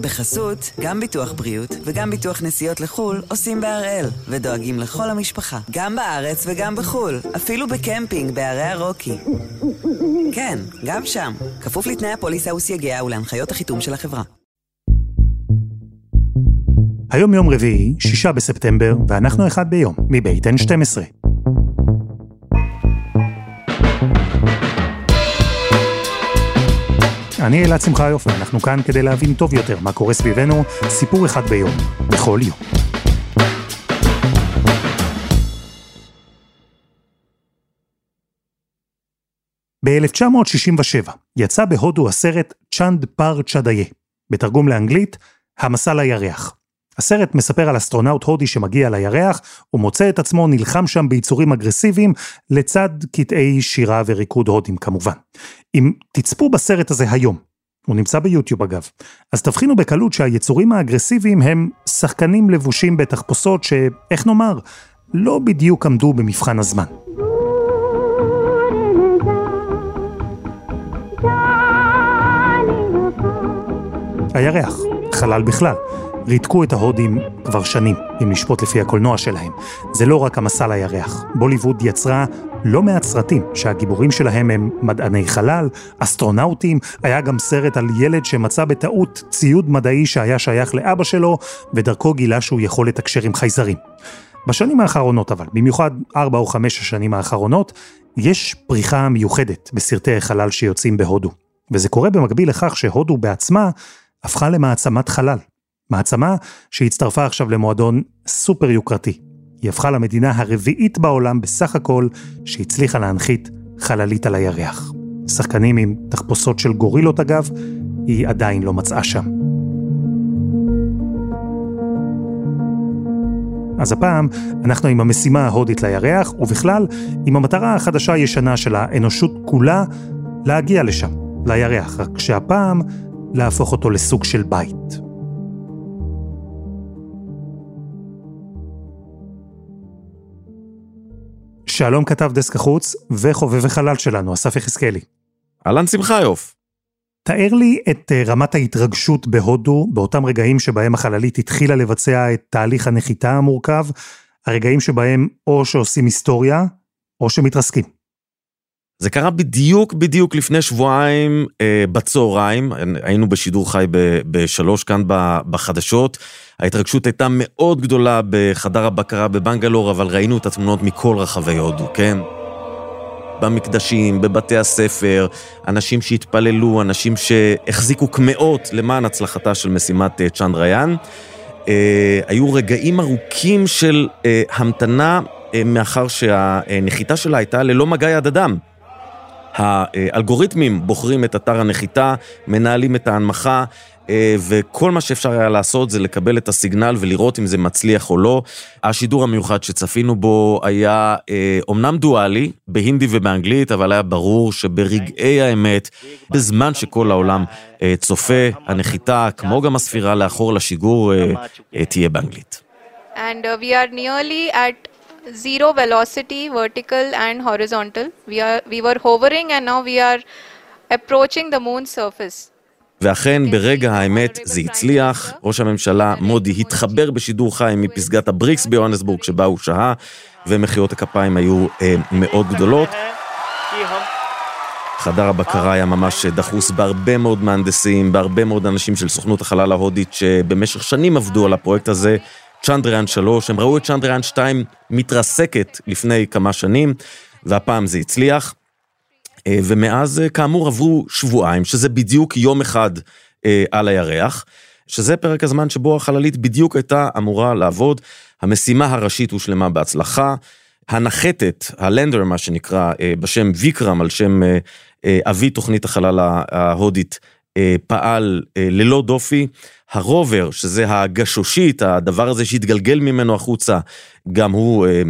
בחסות, גם ביטוח בריאות וגם ביטוח נסיעות לחו"ל עושים בהראל, ודואגים לכל המשפחה, גם בארץ וגם בחו"ל, אפילו בקמפינג בערי הרוקי. כן, גם שם, כפוף לתנאי הפוליסה וסייגיה ולהנחיות החיתום של החברה. היום יום רביעי, שישה בספטמבר, ואנחנו אחד ביום, מבית N12. אני אלעד שמחיוב, ואנחנו כאן כדי להבין טוב יותר מה קורה סביבנו, סיפור אחד ביום, בכל יום. ב-1967 יצא בהודו הסרט Chand Par Chadayee, בתרגום לאנגלית, המסע לירח. הסרט מספר על אסטרונאוט הודי שמגיע לירח, ומוצא את עצמו נלחם שם ביצורים אגרסיביים, לצד קטעי שירה וריקוד הודים כמובן. אם תצפו בסרט הזה היום, הוא נמצא ביוטיוב אגב, אז תבחינו בקלות שהיצורים האגרסיביים הם שחקנים לבושים בתחפושות שאיך נאמר, לא בדיוק עמדו במבחן הזמן. הירח, חלל בכלל. ריתקו את ההודים כבר שנים, אם לשפוט לפי הקולנוע שלהם. זה לא רק המסע לירח. בוליווד יצרה לא מעט סרטים שהגיבורים שלהם הם מדעני חלל, אסטרונאוטים, היה גם סרט על ילד שמצא בטעות ציוד מדעי שהיה שייך לאבא שלו, ודרכו גילה שהוא יכול לתקשר עם חייזרים. בשנים האחרונות אבל, במיוחד ארבע או חמש השנים האחרונות, יש פריחה מיוחדת בסרטי חלל שיוצאים בהודו. וזה קורה במקביל לכך שהודו בעצמה הפכה למעצמת חלל. מעצמה שהצטרפה עכשיו למועדון סופר יוקרתי. היא הפכה למדינה הרביעית בעולם בסך הכל שהצליחה להנחית חללית על הירח. שחקנים עם תחפושות של גורילות אגב, היא עדיין לא מצאה שם. אז הפעם אנחנו עם המשימה ההודית לירח, ובכלל עם המטרה החדשה הישנה של האנושות כולה להגיע לשם, לירח, רק שהפעם להפוך אותו לסוג של בית. שלום כתב דסק החוץ וחובב החלל שלנו, אסף יחזקאלי. אהלן שמחיוף. תאר לי את אה, רמת ההתרגשות בהודו באותם רגעים שבהם החללית התחילה לבצע את תהליך הנחיתה המורכב, הרגעים שבהם או שעושים היסטוריה או שמתרסקים. זה קרה בדיוק בדיוק לפני שבועיים אה, בצהריים, היינו בשידור חי בשלוש כאן בחדשות. ההתרגשות הייתה מאוד גדולה בחדר הבקרה בבנגלור, אבל ראינו את התמונות מכל רחבי הודו, כן? במקדשים, בבתי הספר, אנשים שהתפללו, אנשים שהחזיקו קמעות למען הצלחתה של משימת אה, צ'נדריאן. אה, היו רגעים ארוכים של אה, המתנה, אה, מאחר שהנחיתה שלה הייתה ללא מגע יד אדם. האלגוריתמים בוחרים את אתר הנחיתה, מנהלים את ההנמכה, אה, וכל מה שאפשר היה לעשות זה לקבל את הסיגנל ולראות אם זה מצליח או לא. השידור המיוחד שצפינו בו היה אומנם אה, דואלי, בהינדי ובאנגלית, אבל היה ברור שברגעי האמת, בזמן שכל העולם אה, צופה, הנחיתה, כמו גם הספירה לאחור לשיגור, תהיה באנגלית. And we are nearly at zero velocity, vertical and horizontal. We, are, we were hovering and now we are approaching the moon surface. ואכן, ברגע האמת זה הצליח. ראש הממשלה מודי התחבר בשידור חי מפסגת הבריקס ביוהנסבורג שבה הוא שהה, ומחיאות הכפיים היו אה, מאוד גדולות. חדר הבקרה היה ממש דחוס בהרבה מאוד מהנדסים, בהרבה מאוד אנשים של סוכנות החלל ההודית שבמשך שנים עבדו על הפרויקט הזה. צ'נדריאן 3, הם ראו את צ'נדריאן 2 מתרסקת לפני כמה שנים, והפעם זה הצליח. אה, ומאז, אה, כאמור, עברו שבועיים, שזה בדיוק יום אחד אה, על הירח, שזה פרק הזמן שבו החללית בדיוק הייתה אמורה לעבוד. המשימה הראשית הושלמה בהצלחה. הנחתת, הלנדר מה שנקרא, בשם ויקרם, על שם אבי תוכנית החלל ההודית, פעל ללא דופי. הרובר, שזה הגשושית, הדבר הזה שהתגלגל ממנו החוצה, גם הוא אה,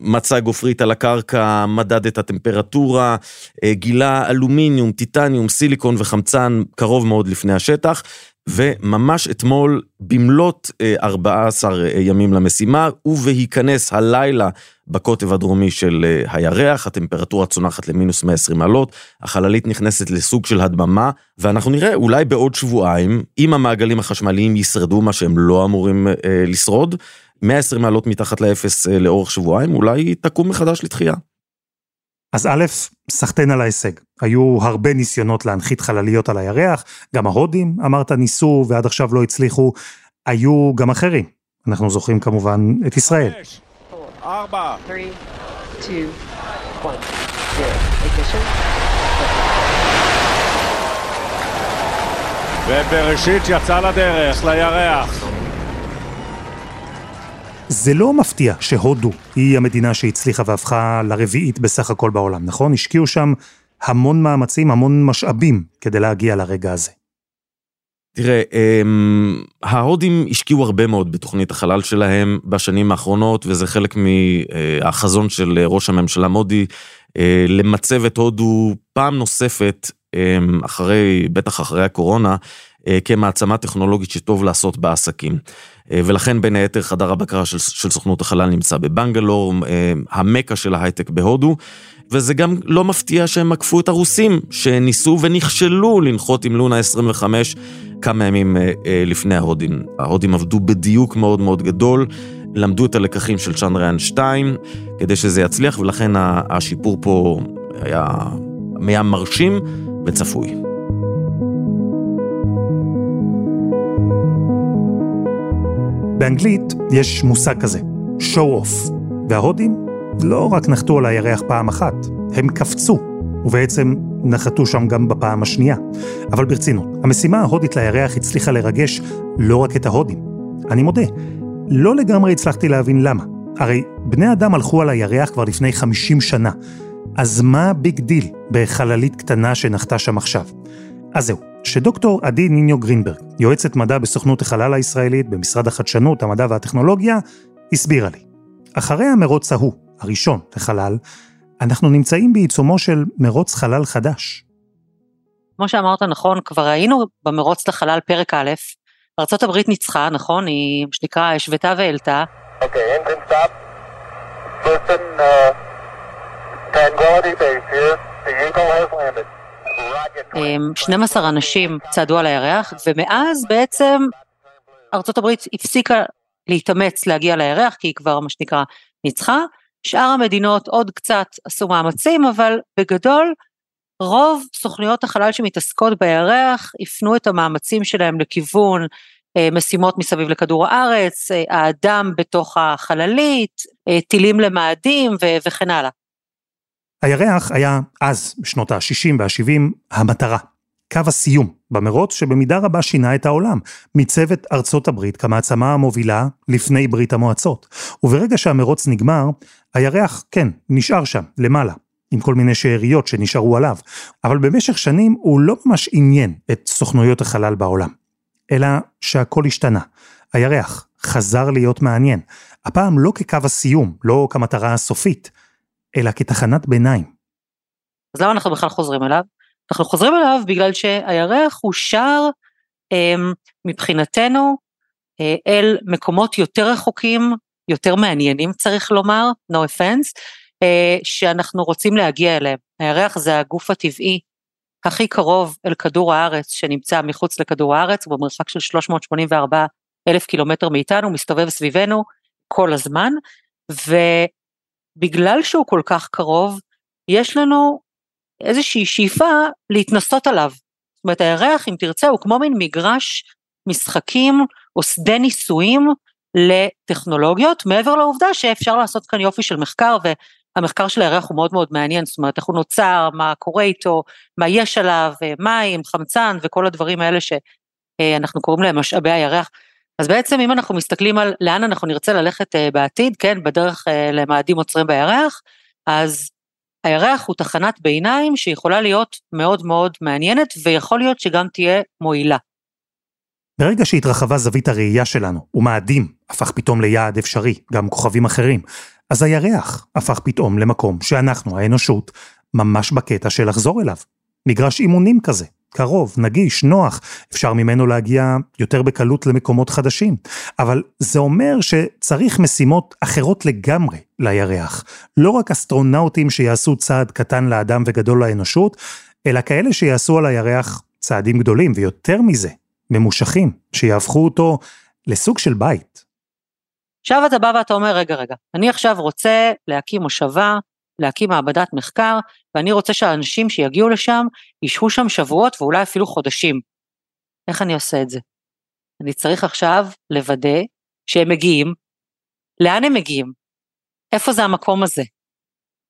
מצא גופרית על הקרקע, מדד את הטמפרטורה, אה, גילה אלומיניום, טיטניום, סיליקון וחמצן קרוב מאוד לפני השטח. וממש אתמול, במלאת 14 ימים למשימה, ובהיכנס הלילה בקוטב הדרומי של הירח, הטמפרטורה צונחת למינוס 120 מעלות, החללית נכנסת לסוג של הדממה, ואנחנו נראה אולי בעוד שבועיים, אם המעגלים החשמליים ישרדו מה שהם לא אמורים אה, לשרוד, 120 מעלות מתחת לאפס אה, לאורך שבועיים, אולי היא תקום מחדש לתחייה. אז א', סחטיין על ההישג. היו הרבה ניסיונות להנחית חלליות על הירח, גם ההודים, אמרת, ניסו ועד עכשיו לא הצליחו. היו גם אחרים. אנחנו זוכרים כמובן את ישראל. ארבע. ובראשית יצא לדרך, לירח. זה לא מפתיע שהודו היא המדינה שהצליחה והפכה לרביעית בסך הכל בעולם, נכון? השקיעו שם המון מאמצים, המון משאבים כדי להגיע לרגע הזה. תראה, אמ, ההודים השקיעו הרבה מאוד בתוכנית החלל שלהם בשנים האחרונות, וזה חלק מהחזון של ראש הממשלה מודי, אה, למצב את הודו פעם נוספת, אמ, אחרי, בטח אחרי הקורונה, אה, כמעצמה טכנולוגית שטוב לעשות בעסקים. אה, ולכן בין היתר חדר הבקרה של, של סוכנות החלל נמצא בבנגלור, אה, המקה של ההייטק בהודו, וזה גם לא מפתיע שהם עקפו את הרוסים, שניסו ונכשלו לנחות עם לונה 25 כמה ימים לפני ההודים. ההודים עבדו בדיוק מאוד מאוד גדול, למדו את הלקחים של צ'נדריאן 2 כדי שזה יצליח, ולכן השיפור פה היה, היה מרשים וצפוי. באנגלית יש מושג כזה, show off, וההודים לא רק נחתו על הירח פעם אחת, הם קפצו, ובעצם נחתו שם גם בפעם השנייה. אבל ברצינות, המשימה ההודית לירח הצליחה לרגש לא רק את ההודים. אני מודה, לא לגמרי הצלחתי להבין למה. הרי בני אדם הלכו על הירח כבר לפני 50 שנה, אז מה ה big deal בחללית קטנה שנחתה שם עכשיו? אז זהו, שדוקטור עדי ניניו גרינברג, יועצת מדע בסוכנות החלל הישראלית במשרד החדשנות, המדע והטכנולוגיה, הסבירה לי. אחרי המרוץ ההוא, הראשון לחלל, אנחנו נמצאים בעיצומו של מרוץ חלל חדש. כמו שאמרת נכון, כבר היינו במרוץ לחלל פרק א', ארה"ב ניצחה, נכון? היא, מה שנקרא, השוותה והעלתה. אוקיי, okay, engine stop. Listen, uh, tranquility base here. The Eagle has landed. 12 אנשים צעדו על הירח, ומאז בעצם ארה"ב הפסיקה להתאמץ להגיע לירח, כי היא כבר, מה שנקרא, ניצחה. שאר המדינות עוד קצת עשו מאמצים, אבל בגדול, רוב סוכנויות החלל שמתעסקות בירח הפנו את המאמצים שלהם לכיוון אה, משימות מסביב לכדור הארץ, אה, האדם בתוך החללית, אה, טילים למאדים וכן הלאה. הירח היה אז, בשנות ה-60 וה-70, המטרה. קו הסיום במרוץ שבמידה רבה שינה את העולם, מצוות ארצות הברית כמעצמה המובילה לפני ברית המועצות. וברגע שהמרוץ נגמר, הירח, כן, נשאר שם, למעלה, עם כל מיני שאריות שנשארו עליו, אבל במשך שנים הוא לא ממש עניין את סוכנויות החלל בעולם. אלא שהכל השתנה. הירח חזר להיות מעניין, הפעם לא כקו הסיום, לא כמטרה הסופית, אלא כתחנת ביניים. אז למה אנחנו בכלל חוזרים אליו? אנחנו חוזרים אליו בגלל שהירח הוא שער אה, מבחינתנו אה, אל מקומות יותר רחוקים, יותר מעניינים צריך לומר, no offense, אה, שאנחנו רוצים להגיע אליהם. הירח זה הגוף הטבעי הכי קרוב אל כדור הארץ שנמצא מחוץ לכדור הארץ, במרחק של 384 אלף קילומטר מאיתנו, מסתובב סביבנו כל הזמן, ו... בגלל שהוא כל כך קרוב, יש לנו איזושהי שאיפה להתנסות עליו. זאת אומרת, הירח, אם תרצה, הוא כמו מין מגרש משחקים או שדה ניסויים לטכנולוגיות, מעבר לעובדה שאפשר לעשות כאן יופי של מחקר, והמחקר של הירח הוא מאוד מאוד מעניין, זאת אומרת, איך הוא נוצר, מה קורה איתו, מה יש עליו, מים, חמצן וכל הדברים האלה שאנחנו קוראים להם משאבי הירח. אז בעצם אם אנחנו מסתכלים על לאן אנחנו נרצה ללכת uh, בעתיד, כן, בדרך uh, למאדים עוצרים בירח, אז הירח הוא תחנת ביניים שיכולה להיות מאוד מאוד מעניינת, ויכול להיות שגם תהיה מועילה. ברגע שהתרחבה זווית הראייה שלנו, ומאדים הפך פתאום ליעד אפשרי, גם כוכבים אחרים, אז הירח הפך פתאום למקום שאנחנו, האנושות, ממש בקטע של לחזור אליו. מגרש אימונים כזה, קרוב, נגיש, נוח, אפשר ממנו להגיע יותר בקלות למקומות חדשים. אבל זה אומר שצריך משימות אחרות לגמרי לירח. לא רק אסטרונאוטים שיעשו צעד קטן לאדם וגדול לאנושות, אלא כאלה שיעשו על הירח צעדים גדולים, ויותר מזה, ממושכים, שיהפכו אותו לסוג של בית. עכשיו אתה בא ואתה אומר, רגע, רגע, אני עכשיו רוצה להקים מושבה, להקים מעבדת מחקר, ואני רוצה שהאנשים שיגיעו לשם, ישהו שם שבועות ואולי אפילו חודשים. איך אני עושה את זה? אני צריך עכשיו לוודא שהם מגיעים. לאן הם מגיעים? איפה זה המקום הזה?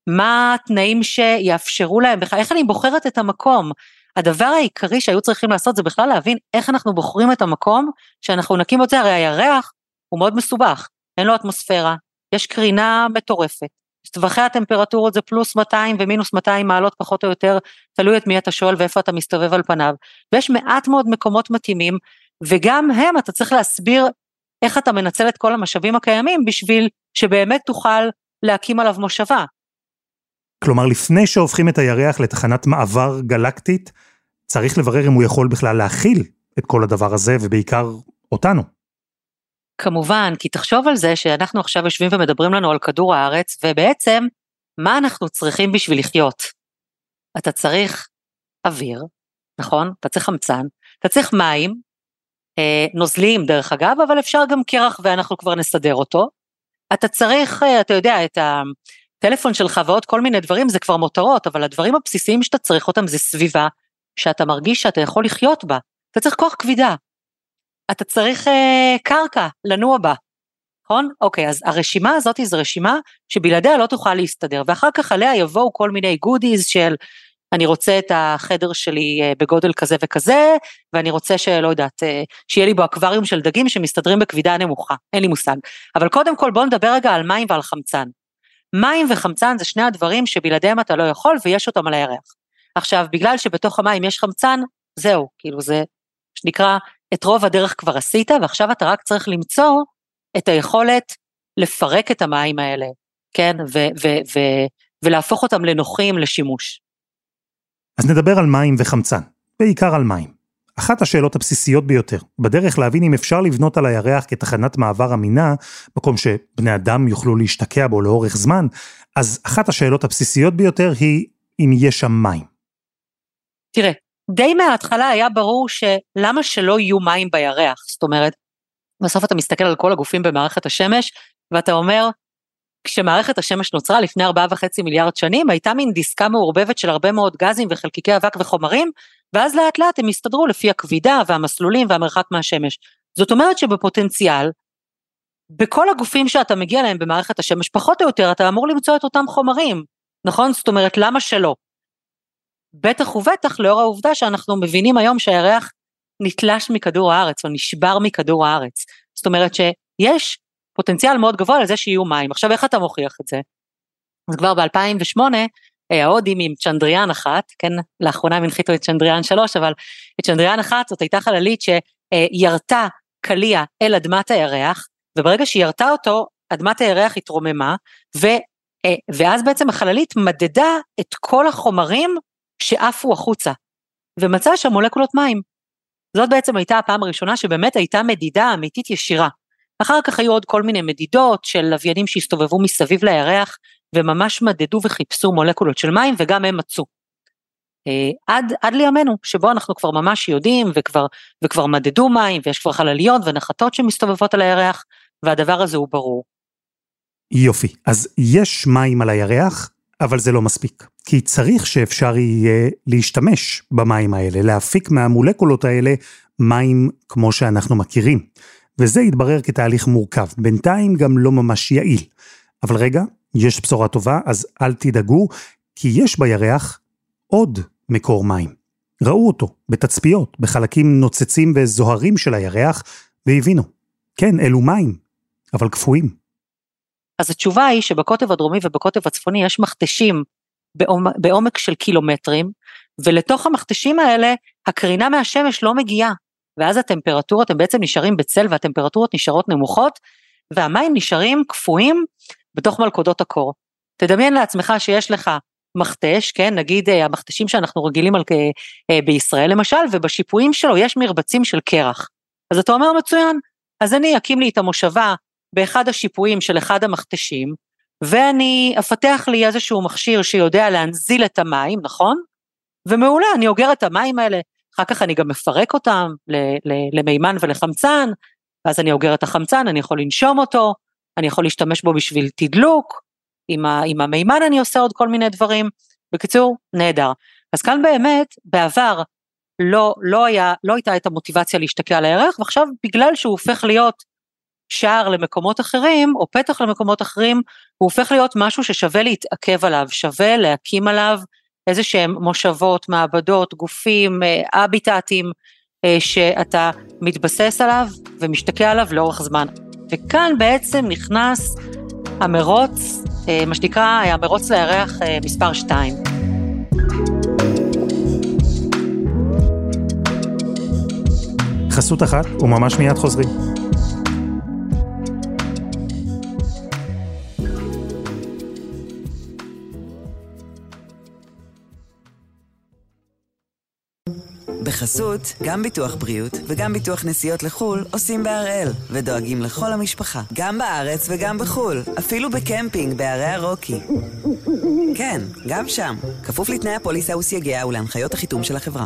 מה התנאים שיאפשרו להם בכלל? איך אני בוחרת את המקום? הדבר העיקרי שהיו צריכים לעשות זה בכלל להבין איך אנחנו בוחרים את המקום שאנחנו נקים את זה, הרי הירח הוא מאוד מסובך, אין לו אטמוספירה, יש קרינה מטורפת, טווחי הטמפרטורות זה פלוס 200 ומינוס 200 מעלות פחות או יותר, תלוי את מי אתה שואל ואיפה אתה מסתובב על פניו, ויש מעט מאוד מקומות מתאימים, וגם הם אתה צריך להסביר איך אתה מנצל את כל המשאבים הקיימים בשביל שבאמת תוכל להקים עליו מושבה. כלומר, לפני שהופכים את הירח לתחנת מעבר גלקטית, צריך לברר אם הוא יכול בכלל להכיל את כל הדבר הזה, ובעיקר אותנו. כמובן, כי תחשוב על זה שאנחנו עכשיו יושבים ומדברים לנו על כדור הארץ, ובעצם, מה אנחנו צריכים בשביל לחיות? אתה צריך אוויר, נכון? אתה צריך חמצן, אתה צריך מים, אה, נוזליים דרך אגב, אבל אפשר גם קרח ואנחנו כבר נסדר אותו. אתה צריך, אה, אתה יודע, את הטלפון שלך ועוד כל מיני דברים, זה כבר מותרות, אבל הדברים הבסיסיים שאתה צריך אותם זה סביבה, שאתה מרגיש שאתה יכול לחיות בה. אתה צריך כוח כבידה, אתה צריך אה, קרקע לנוע בה, נכון? אוקיי, אז הרשימה הזאת זו רשימה שבלעדיה לא תוכל להסתדר, ואחר כך עליה יבואו כל מיני גודיז של אני רוצה את החדר שלי אה, בגודל כזה וכזה, ואני רוצה שלא יודעת, אה, שיהיה לי בו אקווריום של דגים שמסתדרים בכבידה נמוכה, אין לי מושג. אבל קודם כל בואו נדבר רגע על מים ועל חמצן. מים וחמצן זה שני הדברים שבלעדיהם אתה לא יכול ויש אותם על הירח. עכשיו, בגלל שבתוך המים יש חמצן, זהו, כאילו זה שנקרא את רוב הדרך כבר עשית, ועכשיו אתה רק צריך למצוא את היכולת לפרק את המים האלה, כן, ו- ו- ו- ולהפוך אותם לנוחים לשימוש. אז נדבר על מים וחמצן, בעיקר על מים. אחת השאלות הבסיסיות ביותר, בדרך להבין אם אפשר לבנות על הירח כתחנת מעבר אמינה, מקום שבני אדם יוכלו להשתקע בו לאורך זמן, אז אחת השאלות הבסיסיות ביותר היא אם יש שם מים. תראה, די מההתחלה היה ברור שלמה שלא יהיו מים בירח, זאת אומרת, בסוף אתה מסתכל על כל הגופים במערכת השמש, ואתה אומר, כשמערכת השמש נוצרה לפני ארבעה וחצי מיליארד שנים, הייתה מין דיסקה מעורבבת של הרבה מאוד גזים וחלקיקי אבק וחומרים, ואז לאט לאט הם הסתדרו לפי הכבידה והמסלולים והמרחק מהשמש. זאת אומרת שבפוטנציאל, בכל הגופים שאתה מגיע אליהם במערכת השמש, פחות או יותר אתה אמור למצוא את אותם חומרים, נכון? זאת אומרת, למה שלא? בטח ובטח לאור העובדה שאנחנו מבינים היום שהירח נתלש מכדור הארץ או נשבר מכדור הארץ. זאת אומרת שיש פוטנציאל מאוד גבוה לזה שיהיו מים. עכשיו איך אתה מוכיח את זה? אז כבר ב-2008 אה, ההודים עם צ'נדריאן אחת, כן, לאחרונה הם הנחיתו את צ'נדריאן שלוש, אבל את צ'נדריאן אחת זאת הייתה חללית שירתה קליע אל אדמת הירח, וברגע שהיא ירתה אותו, אדמת הירח התרוממה, ו, אה, ואז בעצם החללית מדדה את כל החומרים שעפו החוצה, ומצא שם מולקולות מים. זאת בעצם הייתה הפעם הראשונה שבאמת הייתה מדידה אמיתית ישירה. אחר כך היו עוד כל מיני מדידות של לוויינים שהסתובבו מסביב לירח, וממש מדדו וחיפשו מולקולות של מים, וגם הם מצאו. אה, עד, עד לימינו, שבו אנחנו כבר ממש יודעים, וכבר, וכבר מדדו מים, ויש כבר חלליות ונחתות שמסתובבות על הירח, והדבר הזה הוא ברור. יופי, אז יש מים על הירח, אבל זה לא מספיק. כי צריך שאפשר יהיה להשתמש במים האלה, להפיק מהמולקולות האלה מים כמו שאנחנו מכירים. וזה יתברר כתהליך מורכב, בינתיים גם לא ממש יעיל. אבל רגע, יש בשורה טובה, אז אל תדאגו, כי יש בירח עוד מקור מים. ראו אותו בתצפיות, בחלקים נוצצים וזוהרים של הירח, והבינו, כן, אלו מים, אבל קפואים. אז התשובה היא שבקוטב הדרומי ובקוטב הצפוני יש מכתשים בעומק של קילומטרים, ולתוך המכתשים האלה הקרינה מהשמש לא מגיעה, ואז הטמפרטורות, הם בעצם נשארים בצל והטמפרטורות נשארות נמוכות, והמים נשארים קפואים בתוך מלכודות הקור. תדמיין לעצמך שיש לך מכתש, כן, נגיד אה, המכתשים שאנחנו רגילים על, אה, בישראל למשל, ובשיפועים שלו יש מרבצים של קרח. אז אתה אומר מצוין, אז אני אקים לי את המושבה באחד השיפועים של אחד המכתשים, ואני אפתח לי איזשהו מכשיר שיודע להנזיל את המים, נכון? ומעולה, אני אוגר את המים האלה, אחר כך אני גם מפרק אותם למימן ולחמצן, ואז אני אוגר את החמצן, אני יכול לנשום אותו, אני יכול להשתמש בו בשביל תדלוק, עם, עם המימן אני עושה עוד כל מיני דברים. בקיצור, נהדר. אז כאן באמת, בעבר לא, לא, היה, לא הייתה את המוטיבציה להשתקע על הירח, ועכשיו בגלל שהוא הופך להיות שער למקומות אחרים, או פתח למקומות אחרים, הוא הופך להיות משהו ששווה להתעכב עליו, שווה להקים עליו איזה שהם מושבות, מעבדות, גופים, אה, אביטטים, אה, שאתה מתבסס עליו ומשתקע עליו לאורך זמן. וכאן בעצם נכנס המרוץ, אה, מה שנקרא המרוץ לירח מספר 2. חסות אחת וממש מיד חוזרים. בחסות, גם ביטוח בריאות וגם ביטוח נסיעות לחו"ל עושים בהראל, ודואגים לכל המשפחה, גם בארץ וגם בחו"ל, אפילו בקמפינג בערי הרוקי. כן, גם שם, כפוף לתנאי הפוליסה וסייגיה ולהנחיות החיתום של החברה.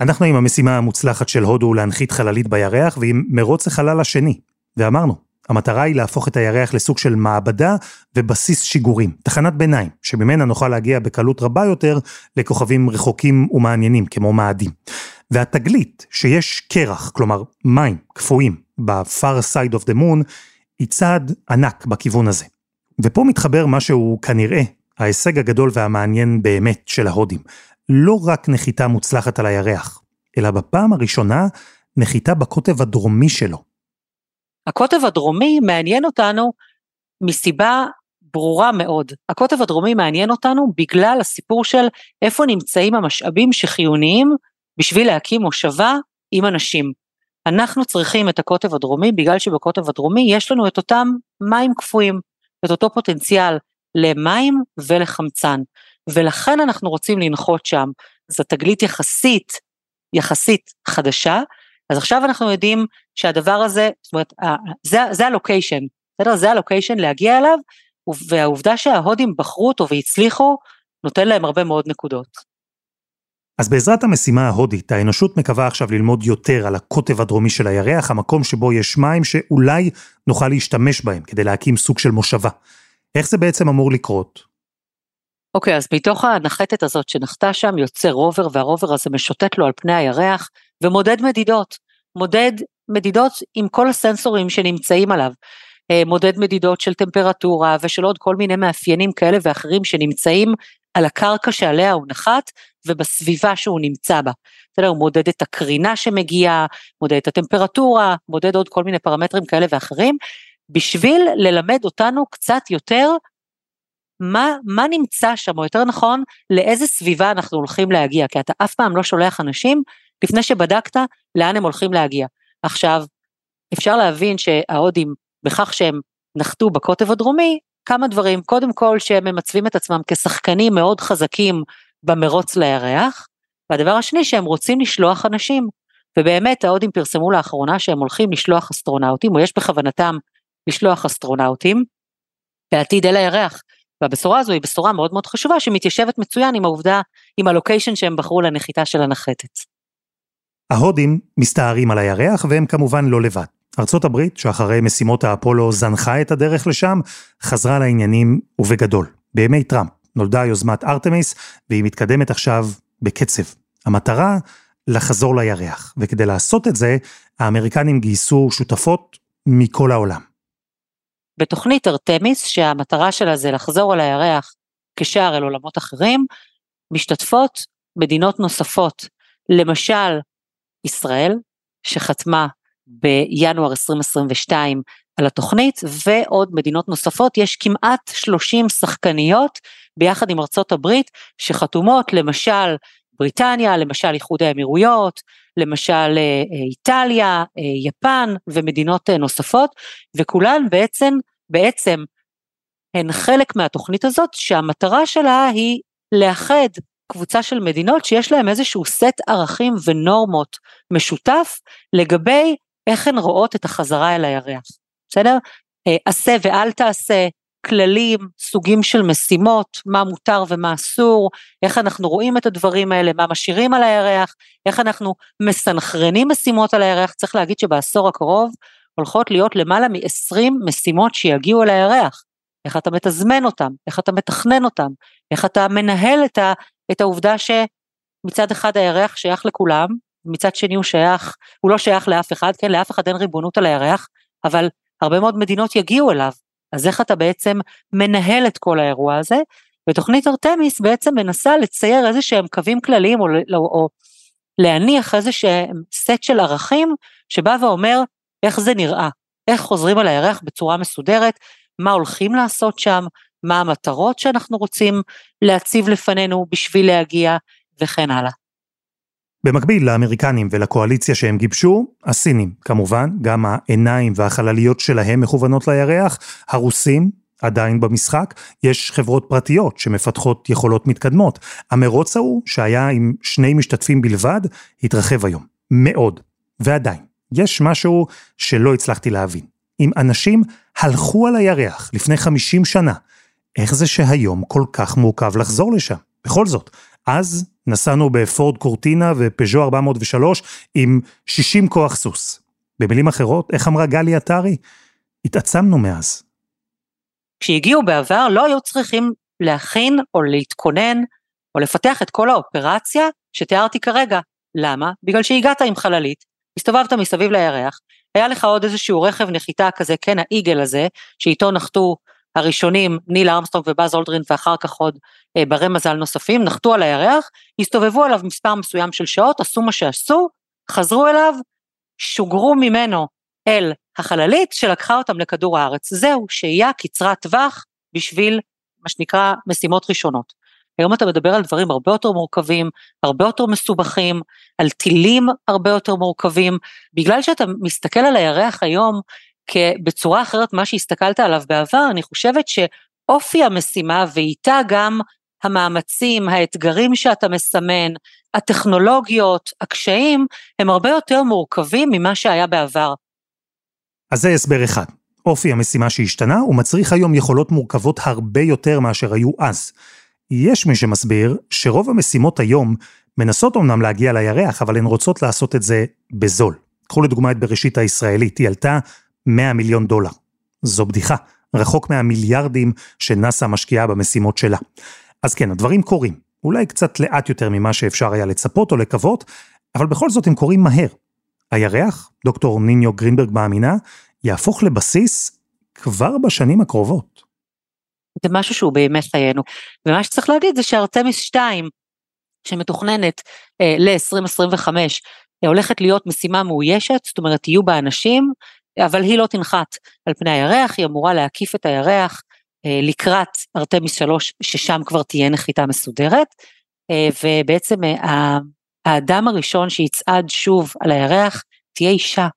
אנחנו עם המשימה המוצלחת של הודו להנחית חללית בירח ועם מרוץ החלל השני, ואמרנו, המטרה היא להפוך את הירח לסוג של מעבדה ובסיס שיגורים, תחנת ביניים, שממנה נוכל להגיע בקלות רבה יותר לכוכבים רחוקים ומעניינים כמו מאדים. והתגלית שיש קרח, כלומר מים קפואים, ב-far side of the moon, היא צעד ענק בכיוון הזה. ופה מתחבר משהו כנראה ההישג הגדול והמעניין באמת של ההודים. לא רק נחיתה מוצלחת על הירח, אלא בפעם הראשונה נחיתה בקוטב הדרומי שלו, הקוטב הדרומי מעניין אותנו מסיבה ברורה מאוד. הקוטב הדרומי מעניין אותנו בגלל הסיפור של איפה נמצאים המשאבים שחיוניים בשביל להקים מושבה עם אנשים. אנחנו צריכים את הקוטב הדרומי בגלל שבקוטב הדרומי יש לנו את אותם מים קפואים, את אותו פוטנציאל למים ולחמצן, ולכן אנחנו רוצים לנחות שם. זו תגלית יחסית, יחסית חדשה, אז עכשיו אנחנו יודעים שהדבר הזה, זאת אומרת, זה, זה הלוקיישן, בסדר? זה הלוקיישן להגיע אליו, והעובדה שההודים בחרו אותו והצליחו, נותן להם הרבה מאוד נקודות. אז בעזרת המשימה ההודית, האנושות מקווה עכשיו ללמוד יותר על הקוטב הדרומי של הירח, המקום שבו יש מים שאולי נוכל להשתמש בהם כדי להקים סוג של מושבה. איך זה בעצם אמור לקרות? אוקיי, okay, אז מתוך הנחתת הזאת שנחתה שם יוצא רובר, והרובר הזה משוטט לו על פני הירח ומודד מדידות. מודד מדידות עם כל הסנסורים שנמצאים עליו. אה, מודד מדידות של טמפרטורה ושל עוד כל מיני מאפיינים כאלה ואחרים שנמצאים על הקרקע שעליה הוא נחת ובסביבה שהוא נמצא בה. בסדר, הוא מודד את הקרינה שמגיעה, מודד את הטמפרטורה, מודד עוד כל מיני פרמטרים כאלה ואחרים, בשביל ללמד אותנו קצת יותר מה, מה נמצא שם, או יותר נכון, לאיזה סביבה אנחנו הולכים להגיע, כי אתה אף פעם לא שולח אנשים לפני שבדקת לאן הם הולכים להגיע. עכשיו, אפשר להבין שההודים, בכך שהם נחתו בקוטב הדרומי, כמה דברים, קודם כל שהם ממצבים את עצמם כשחקנים מאוד חזקים במרוץ לירח, והדבר השני שהם רוצים לשלוח אנשים, ובאמת ההודים פרסמו לאחרונה שהם הולכים לשלוח אסטרונאוטים, או יש בכוונתם לשלוח אסטרונאוטים, בעתיד אל הירח. והבשורה הזו היא בשורה מאוד מאוד חשובה שמתיישבת מצוין עם העובדה, עם הלוקיישן שהם בחרו לנחיתה של הנחתת. ההודים מסתערים על הירח והם כמובן לא לבד. ארצות הברית, שאחרי משימות האפולו זנחה את הדרך לשם, חזרה לעניינים ובגדול. בימי טראמפ נולדה יוזמת ארתמיס והיא מתקדמת עכשיו בקצב. המטרה, לחזור לירח, וכדי לעשות את זה, האמריקנים גייסו שותפות מכל העולם. בתוכנית ארתמיס, שהמטרה שלה זה לחזור על הירח כשער אל עולמות אחרים, משתתפות מדינות נוספות, למשל ישראל, שחתמה בינואר 2022 על התוכנית, ועוד מדינות נוספות, יש כמעט 30 שחקניות ביחד עם ארצות הברית שחתומות, למשל בריטניה, למשל איחוד האמירויות, למשל אה, אה, איטליה, אה, יפן ומדינות נוספות, וכולן בעצם, בעצם הן חלק מהתוכנית הזאת שהמטרה שלה היא לאחד קבוצה של מדינות שיש להן איזשהו סט ערכים ונורמות משותף לגבי איך הן רואות את החזרה אל הירח, בסדר? אה, עשה ואל תעשה, כללים, סוגים של משימות, מה מותר ומה אסור, איך אנחנו רואים את הדברים האלה, מה משאירים על הירח, איך אנחנו מסנכרנים משימות על הירח, צריך להגיד שבעשור הקרוב הולכות להיות למעלה מ-20 משימות שיגיעו אל הירח. איך אתה מתזמן אותם, איך אתה מתכנן אותם, איך אתה מנהל את, ה, את העובדה שמצד אחד הירח שייך לכולם, מצד שני הוא שייך, הוא לא שייך לאף אחד, כן, לאף אחד אין ריבונות על הירח, אבל הרבה מאוד מדינות יגיעו אליו, אז איך אתה בעצם מנהל את כל האירוע הזה, ותוכנית ארתמיס בעצם מנסה לצייר איזה שהם קווים כלליים או, או, או להניח איזה שהם סט של ערכים שבא ואומר איך זה נראה, איך חוזרים על הירח בצורה מסודרת, מה הולכים לעשות שם, מה המטרות שאנחנו רוצים להציב לפנינו בשביל להגיע וכן הלאה. במקביל לאמריקנים ולקואליציה שהם גיבשו, הסינים כמובן, גם העיניים והחלליות שלהם מכוונות לירח, הרוסים עדיין במשחק, יש חברות פרטיות שמפתחות יכולות מתקדמות. המרוץ ההוא, שהיה עם שני משתתפים בלבד, התרחב היום. מאוד. ועדיין, יש משהו שלא הצלחתי להבין. אם אנשים הלכו על הירח לפני 50 שנה, איך זה שהיום כל כך מורכב לחזור לשם? בכל זאת, אז נסענו בפורד קורטינה ופז'ו 403 עם 60 כוח סוס. במילים אחרות, איך אמרה גלי עטרי? התעצמנו מאז. כשהגיעו בעבר לא היו צריכים להכין או להתכונן או לפתח את כל האופרציה שתיארתי כרגע. למה? בגלל שהגעת עם חללית, הסתובבת מסביב לירח, היה לך עוד איזשהו רכב נחיתה כזה, כן, האיגל הזה, שאיתו נחתו הראשונים, ניל ארמסטרונג ובאז אולדרין ואחר כך עוד אה, ברי מזל נוספים, נחתו על הירח, הסתובבו עליו מספר מסוים של שעות, עשו מה שעשו, חזרו אליו, שוגרו ממנו אל החללית שלקחה אותם לכדור הארץ. זהו, שהייה קצרת טווח בשביל מה שנקרא משימות ראשונות. היום אתה מדבר על דברים הרבה יותר מורכבים, הרבה יותר מסובכים, על טילים הרבה יותר מורכבים, בגלל שאתה מסתכל על הירח היום בצורה אחרת ממה שהסתכלת עליו בעבר, אני חושבת שאופי המשימה ואיתה גם המאמצים, האתגרים שאתה מסמן, הטכנולוגיות, הקשיים, הם הרבה יותר מורכבים ממה שהיה בעבר. אז זה הסבר אחד. אופי המשימה שהשתנה, הוא מצריך היום יכולות מורכבות הרבה יותר מאשר היו אז. יש מי שמסביר שרוב המשימות היום מנסות אמנם להגיע לירח, אבל הן רוצות לעשות את זה בזול. קחו לדוגמה את בראשית הישראלית, היא עלתה 100 מיליון דולר. זו בדיחה, רחוק מהמיליארדים שנאס"א משקיעה במשימות שלה. אז כן, הדברים קורים, אולי קצת לאט יותר ממה שאפשר היה לצפות או לקוות, אבל בכל זאת הם קורים מהר. הירח, דוקטור ניניו גרינברג מאמינה, יהפוך לבסיס כבר בשנים הקרובות. זה משהו שהוא באמת חיינו. ומה שצריך להגיד זה שארתמיס 2, שמתוכננת אה, ל-2025, אה, הולכת להיות משימה מאוישת, זאת אומרת יהיו בה אנשים, אבל היא לא תנחת על פני הירח, היא אמורה להקיף את הירח אה, לקראת ארתמיס 3, ששם כבר תהיה נחיתה מסודרת, אה, ובעצם אה, האדם הראשון שיצעד שוב על הירח תהיה אישה,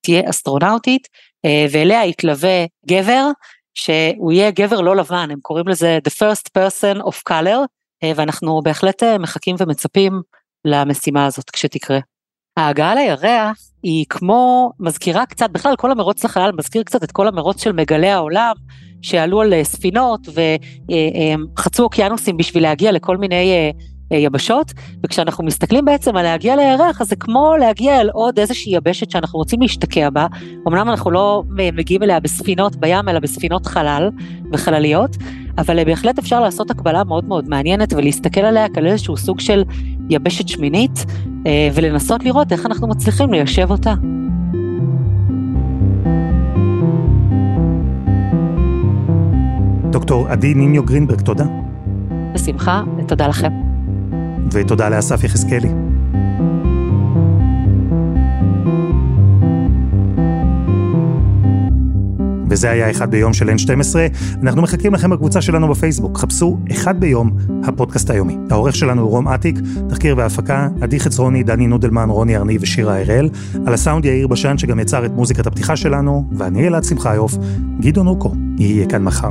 תהיה אסטרונאוטית, ואליה יתלווה גבר, שהוא יהיה גבר לא לבן, הם קוראים לזה The First Person of Color, ואנחנו בהחלט מחכים ומצפים למשימה הזאת כשתקרה. ההגעה לירח היא כמו, מזכירה קצת, בכלל כל המרוץ לחלל מזכיר קצת את כל המרוץ של מגלי העולם, שעלו על אה, ספינות וחצו אוקיינוסים בשביל להגיע לכל מיני אה, יבשות, וכשאנחנו מסתכלים בעצם על להגיע לירח, אז זה כמו להגיע אל עוד איזושהי יבשת שאנחנו רוצים להשתקע בה, אמנם אנחנו לא מגיעים אליה בספינות בים, אלא בספינות חלל וחלליות, אבל אה, בהחלט אפשר לעשות הקבלה מאוד מאוד מעניינת ולהסתכל עליה כאל איזשהו סוג של יבשת שמינית, אה, ולנסות לראות איך אנחנו מצליחים ליישב אותה. דוקטור עדי ניניו גרינברג, תודה. בשמחה, ותודה לכם. ותודה לאסף יחזקאלי. וזה היה אחד ביום של N12. אנחנו מחכים לכם בקבוצה שלנו בפייסבוק. חפשו אחד ביום, הפודקאסט היומי. העורך שלנו הוא רום אטיק, תחקיר והפקה, עדי חצרוני, דני נודלמן, רוני ארני ושירה הראל. על הסאונד יאיר בשן שגם יצר את מוזיקת הפתיחה שלנו, ואני אלעד שמחיוף, גדעון אוקו, יהיה כאן מחר.